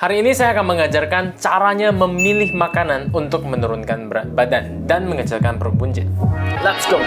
Hari ini saya akan mengajarkan caranya memilih makanan untuk menurunkan berat badan dan mengecilkan perut buncit. Let's go!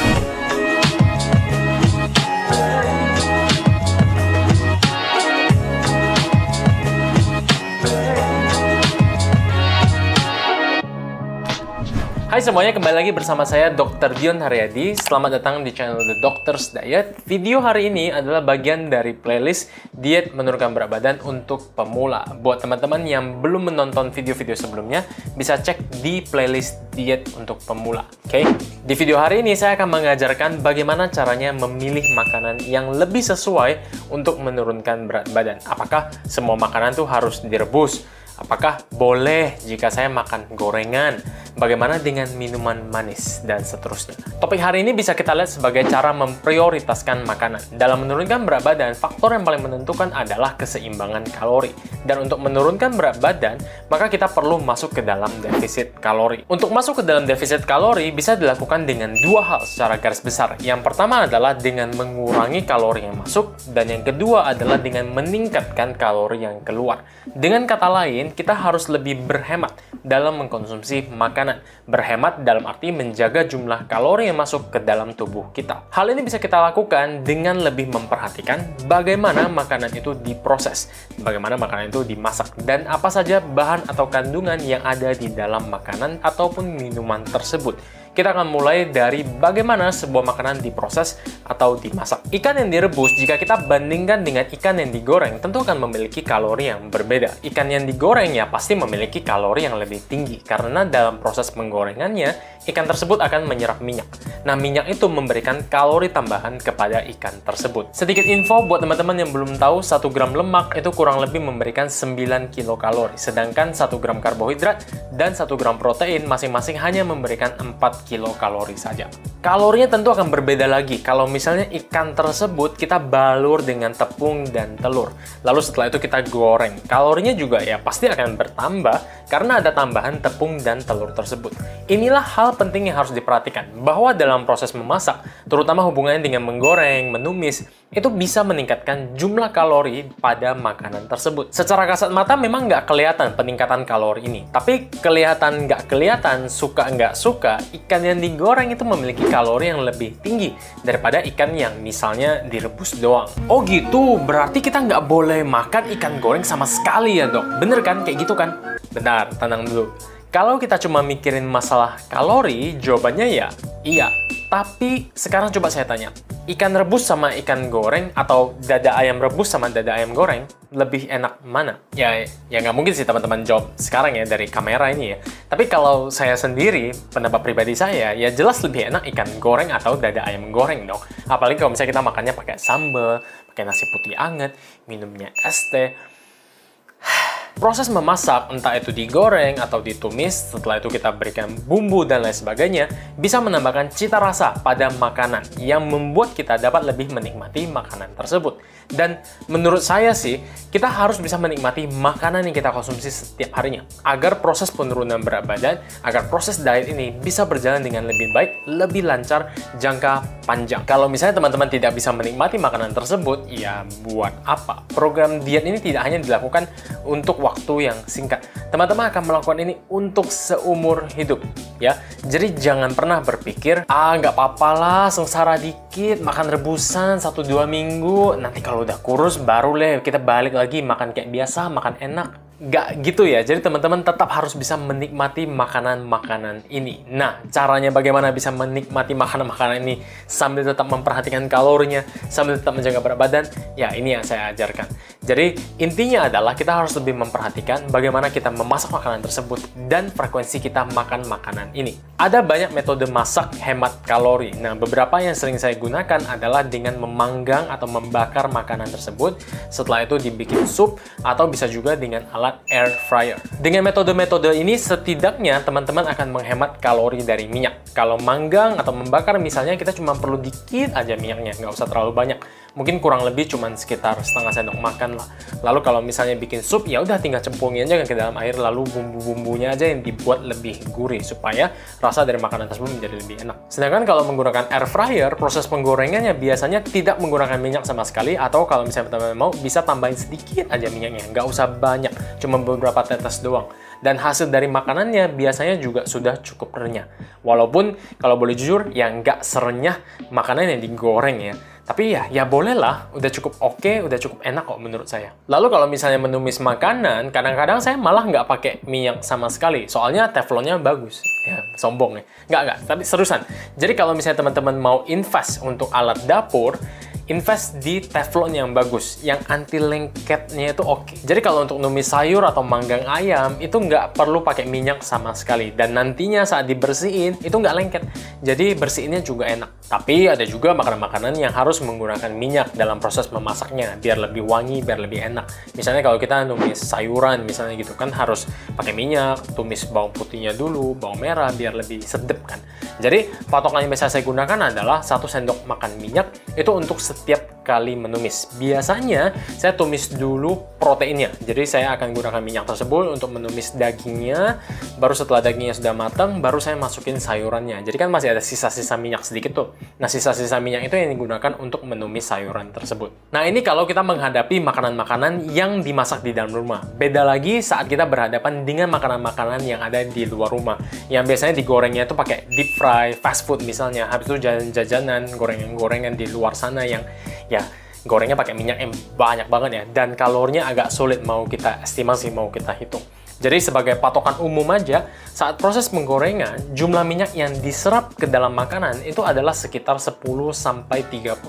Hai semuanya, kembali lagi bersama saya Dr. Dion Haryadi. Selamat datang di channel The Doctor's Diet. Video hari ini adalah bagian dari playlist diet menurunkan berat badan untuk pemula. Buat teman-teman yang belum menonton video-video sebelumnya, bisa cek di playlist diet untuk pemula. Oke? Okay? Di video hari ini saya akan mengajarkan bagaimana caranya memilih makanan yang lebih sesuai untuk menurunkan berat badan. Apakah semua makanan tuh harus direbus? Apakah boleh jika saya makan gorengan? Bagaimana dengan minuman manis dan seterusnya? Topik hari ini bisa kita lihat sebagai cara memprioritaskan makanan. Dalam menurunkan berat badan, faktor yang paling menentukan adalah keseimbangan kalori. Dan untuk menurunkan berat badan, maka kita perlu masuk ke dalam defisit kalori. Untuk masuk ke dalam defisit kalori bisa dilakukan dengan dua hal secara garis besar. Yang pertama adalah dengan mengurangi kalori yang masuk dan yang kedua adalah dengan meningkatkan kalori yang keluar. Dengan kata lain, kita harus lebih berhemat dalam mengkonsumsi makanan. Berhemat dalam arti menjaga jumlah kalori yang masuk ke dalam tubuh kita. Hal ini bisa kita lakukan dengan lebih memperhatikan bagaimana makanan itu diproses, bagaimana makanan itu dimasak, dan apa saja bahan atau kandungan yang ada di dalam makanan ataupun minuman tersebut. Kita akan mulai dari bagaimana sebuah makanan diproses atau dimasak. Ikan yang direbus, jika kita bandingkan dengan ikan yang digoreng, tentu akan memiliki kalori yang berbeda. Ikan yang digoreng ya pasti memiliki kalori yang lebih tinggi, karena dalam proses penggorengannya, ikan tersebut akan menyerap minyak. Nah, minyak itu memberikan kalori tambahan kepada ikan tersebut. Sedikit info buat teman-teman yang belum tahu, 1 gram lemak itu kurang lebih memberikan 9 kilokalori, sedangkan 1 gram karbohidrat dan 1 gram protein masing-masing hanya memberikan 4 kilokalori saja. Kalorinya tentu akan berbeda lagi kalau misalnya ikan tersebut kita balur dengan tepung dan telur. Lalu setelah itu kita goreng. Kalorinya juga ya pasti akan bertambah karena ada tambahan tepung dan telur tersebut. Inilah hal penting yang harus diperhatikan bahwa dalam proses memasak, terutama hubungannya dengan menggoreng, menumis, itu bisa meningkatkan jumlah kalori pada makanan tersebut. Secara kasat mata memang nggak kelihatan peningkatan kalori ini, tapi kelihatan nggak kelihatan, suka nggak suka, ikan yang digoreng itu memiliki kalori yang lebih tinggi daripada ikan yang misalnya direbus doang. Oh gitu, berarti kita nggak boleh makan ikan goreng sama sekali ya dok? Bener kan? Kayak gitu kan? Bentar, tenang dulu. Kalau kita cuma mikirin masalah kalori, jawabannya ya iya. Tapi sekarang coba saya tanya, ikan rebus sama ikan goreng atau dada ayam rebus sama dada ayam goreng lebih enak mana? Ya, ya nggak mungkin sih teman-teman jawab sekarang ya dari kamera ini ya. Tapi kalau saya sendiri, pendapat pribadi saya, ya jelas lebih enak ikan goreng atau dada ayam goreng dong. Apalagi kalau misalnya kita makannya pakai sambal, pakai nasi putih anget, minumnya es teh, Proses memasak, entah itu digoreng atau ditumis, setelah itu kita berikan bumbu dan lain sebagainya, bisa menambahkan cita rasa pada makanan yang membuat kita dapat lebih menikmati makanan tersebut. Dan menurut saya sih, kita harus bisa menikmati makanan yang kita konsumsi setiap harinya, agar proses penurunan berat badan, agar proses diet ini bisa berjalan dengan lebih baik, lebih lancar, jangka panjang. Kalau misalnya teman-teman tidak bisa menikmati makanan tersebut, ya buat apa? Program diet ini tidak hanya dilakukan untuk waktu yang singkat. Teman-teman akan melakukan ini untuk seumur hidup, ya. Jadi jangan pernah berpikir, ah nggak apa-apa lah, sengsara dikit, makan rebusan satu dua minggu, nanti kalau udah kurus baru deh kita balik lagi makan kayak biasa, makan enak Gak gitu ya, jadi teman-teman tetap harus bisa menikmati makanan-makanan ini. Nah, caranya bagaimana bisa menikmati makanan-makanan ini sambil tetap memperhatikan kalorinya, sambil tetap menjaga berat badan, ya ini yang saya ajarkan. Jadi, intinya adalah kita harus lebih memperhatikan bagaimana kita memasak makanan tersebut dan frekuensi kita makan makanan ini. Ada banyak metode masak hemat kalori. Nah, beberapa yang sering saya gunakan adalah dengan memanggang atau membakar makanan tersebut, setelah itu dibikin sup, atau bisa juga dengan alat air fryer. Dengan metode-metode ini setidaknya teman-teman akan menghemat kalori dari minyak. Kalau manggang atau membakar misalnya kita cuma perlu dikit aja minyaknya, nggak usah terlalu banyak. Mungkin kurang lebih cuma sekitar setengah sendok makan lah. Lalu kalau misalnya bikin sup, ya udah tinggal cemplungin aja ke dalam air, lalu bumbu-bumbunya aja yang dibuat lebih gurih supaya rasa dari makanan tersebut menjadi lebih enak. Sedangkan kalau menggunakan air fryer, proses penggorengannya biasanya tidak menggunakan minyak sama sekali atau kalau misalnya teman-teman mau bisa tambahin sedikit aja minyaknya, nggak usah banyak, cuma beberapa tetes doang dan hasil dari makanannya biasanya juga sudah cukup renyah. Walaupun kalau boleh jujur ya nggak serenyah makanan yang digoreng ya. Tapi ya, ya boleh lah, udah cukup oke, okay, udah cukup enak kok menurut saya. Lalu kalau misalnya menumis makanan, kadang-kadang saya malah nggak pakai minyak sama sekali, soalnya teflonnya bagus. Ya, sombong ya. Nggak, nggak, tapi seriusan. Jadi kalau misalnya teman-teman mau invest untuk alat dapur, invest di teflon yang bagus, yang anti lengketnya itu oke. Jadi kalau untuk numis sayur atau manggang ayam itu nggak perlu pakai minyak sama sekali dan nantinya saat dibersihin itu nggak lengket. Jadi bersihinnya juga enak. Tapi ada juga makanan-makanan yang harus menggunakan minyak dalam proses memasaknya biar lebih wangi, biar lebih enak. Misalnya kalau kita numis sayuran misalnya gitu kan harus pakai minyak, tumis bawang putihnya dulu, bawang merah biar lebih sedep kan. Jadi patokan yang biasa saya gunakan adalah satu sendok makan minyak itu untuk setiap kali menumis. Biasanya saya tumis dulu proteinnya. Jadi saya akan gunakan minyak tersebut untuk menumis dagingnya. Baru setelah dagingnya sudah matang, baru saya masukin sayurannya. Jadi kan masih ada sisa-sisa minyak sedikit tuh. Nah sisa-sisa minyak itu yang digunakan untuk menumis sayuran tersebut. Nah ini kalau kita menghadapi makanan-makanan yang dimasak di dalam rumah. Beda lagi saat kita berhadapan dengan makanan-makanan yang ada di luar rumah. Yang biasanya digorengnya itu pakai deep fry, fast food misalnya. Habis itu jajan-jajanan, gorengan-gorengan di luar sana yang ya gorengnya pakai minyak yang banyak banget ya. Dan kalorinya agak sulit mau kita estimasi mau kita hitung jadi sebagai patokan umum aja, saat proses penggorengan, jumlah minyak yang diserap ke dalam makanan itu adalah sekitar 10-30%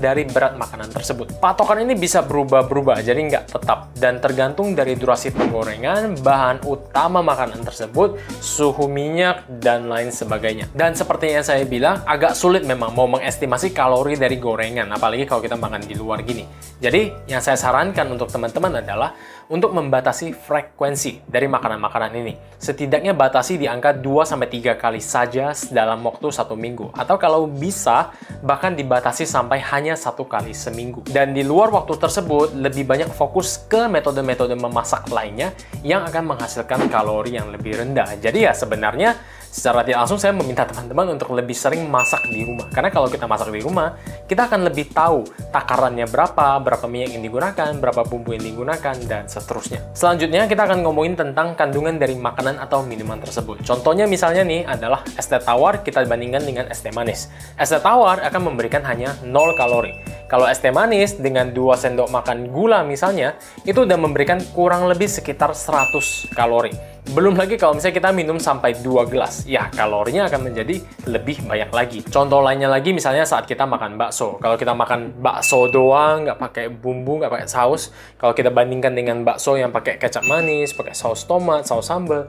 dari berat makanan tersebut. Patokan ini bisa berubah-berubah, jadi nggak tetap. Dan tergantung dari durasi penggorengan, bahan utama makanan tersebut, suhu minyak, dan lain sebagainya. Dan seperti yang saya bilang, agak sulit memang mau mengestimasi kalori dari gorengan, apalagi kalau kita makan di luar gini. Jadi, yang saya sarankan untuk teman-teman adalah untuk membatasi frekuensi dari makanan-makanan ini. Setidaknya batasi di angka 2-3 kali saja dalam waktu satu minggu. Atau kalau bisa, bahkan dibatasi sampai hanya satu kali seminggu. Dan di luar waktu tersebut, lebih banyak fokus ke metode-metode memasak lainnya yang akan menghasilkan kalori yang lebih rendah. Jadi ya sebenarnya secara tidak langsung saya meminta teman-teman untuk lebih sering masak di rumah. Karena kalau kita masak di rumah, kita akan lebih tahu takarannya berapa, berapa minyak yang digunakan, berapa bumbu yang digunakan, dan seterusnya. Selanjutnya, kita akan ngomongin tentang kandungan dari makanan atau minuman tersebut. Contohnya misalnya nih adalah es teh tawar kita bandingkan dengan es teh manis. Es teh tawar akan memberikan hanya 0 kalori. Kalau es teh manis dengan 2 sendok makan gula misalnya, itu udah memberikan kurang lebih sekitar 100 kalori. Belum lagi kalau misalnya kita minum sampai 2 gelas, ya kalorinya akan menjadi lebih banyak lagi. Contoh lainnya lagi misalnya saat kita makan bakso. Kalau kita makan bakso doang, nggak pakai bumbu, nggak pakai saus, kalau kita bandingkan dengan bakso yang pakai kecap manis, pakai saus tomat, saus sambal,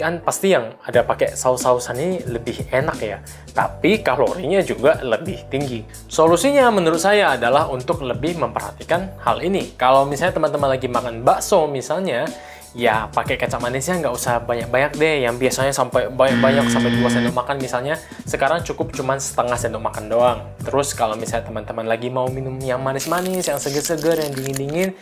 kan pasti yang ada pakai saus-sausan ini lebih enak ya. Tapi kalorinya juga lebih tinggi. Solusinya menurut saya adalah untuk lebih memperhatikan hal ini. Kalau misalnya teman-teman lagi makan bakso misalnya, ya pakai kecap manisnya nggak usah banyak-banyak deh. Yang biasanya sampai banyak-banyak sampai 2 sendok makan misalnya. Sekarang cukup cuma setengah sendok makan doang. Terus kalau misalnya teman-teman lagi mau minum yang manis-manis yang seger-seger yang dingin-dingin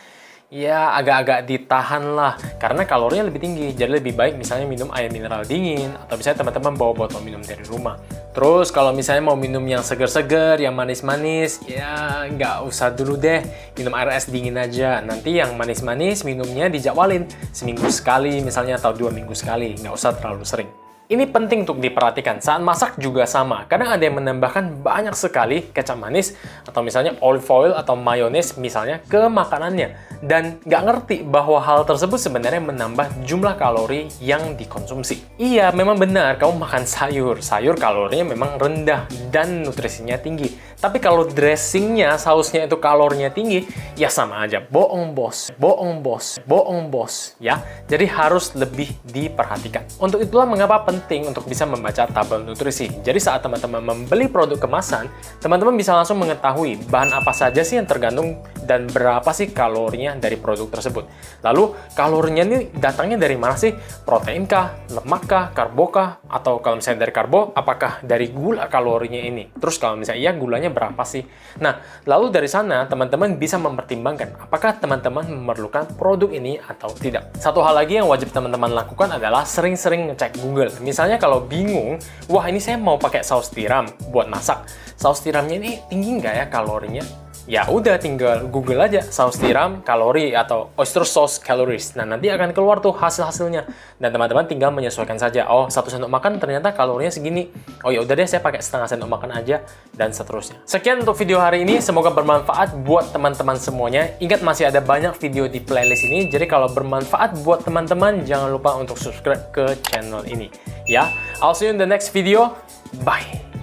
ya agak-agak ditahan lah. Karena kalorinya lebih tinggi jadi lebih baik misalnya minum air mineral dingin atau misalnya teman-teman bawa botol minum dari rumah. Terus kalau misalnya mau minum yang seger-seger yang manis-manis ya nggak usah dulu deh. Minum air es dingin aja. Nanti yang manis-manis minumnya dijadwalin seminggu sekali misalnya atau dua minggu sekali. Nggak usah terlalu sering ini penting untuk diperhatikan. Saat masak juga sama. Kadang ada yang menambahkan banyak sekali kecap manis atau misalnya olive oil atau mayones misalnya ke makanannya dan nggak ngerti bahwa hal tersebut sebenarnya menambah jumlah kalori yang dikonsumsi. Iya, memang benar kamu makan sayur. Sayur kalorinya memang rendah dan nutrisinya tinggi. Tapi kalau dressingnya, sausnya itu kalorinya tinggi, ya sama aja. Bohong bos, bohong bos, bohong bos, ya. Jadi harus lebih diperhatikan. Untuk itulah mengapa penting untuk bisa membaca tabel nutrisi. Jadi saat teman-teman membeli produk kemasan, teman-teman bisa langsung mengetahui bahan apa saja sih yang tergantung dan berapa sih kalorinya dari produk tersebut. Lalu kalorinya ini datangnya dari mana sih? Protein kah, lemak kah, karbo kah, atau kalau misalnya dari karbo, apakah dari gula kalorinya ini? Terus kalau misalnya iya gulanya berapa sih? Nah, lalu dari sana teman-teman bisa mempertimbangkan apakah teman-teman memerlukan produk ini atau tidak. Satu hal lagi yang wajib teman-teman lakukan adalah sering-sering ngecek Google. Misalnya kalau bingung, wah ini saya mau pakai saus tiram buat masak. Saus tiramnya ini tinggi nggak ya kalorinya? Ya udah tinggal Google aja saus tiram kalori atau oyster sauce calories. Nah nanti akan keluar tuh hasil-hasilnya dan teman-teman tinggal menyesuaikan saja. Oh satu sendok makan ternyata kalorinya segini. Oh ya udah deh saya pakai setengah sendok makan aja dan seterusnya. Sekian untuk video hari ini. Semoga bermanfaat buat teman-teman semuanya. Ingat masih ada banyak video di playlist ini. Jadi kalau bermanfaat buat teman-teman jangan lupa untuk subscribe ke channel ini. Ya, I'll see you in the next video. Bye.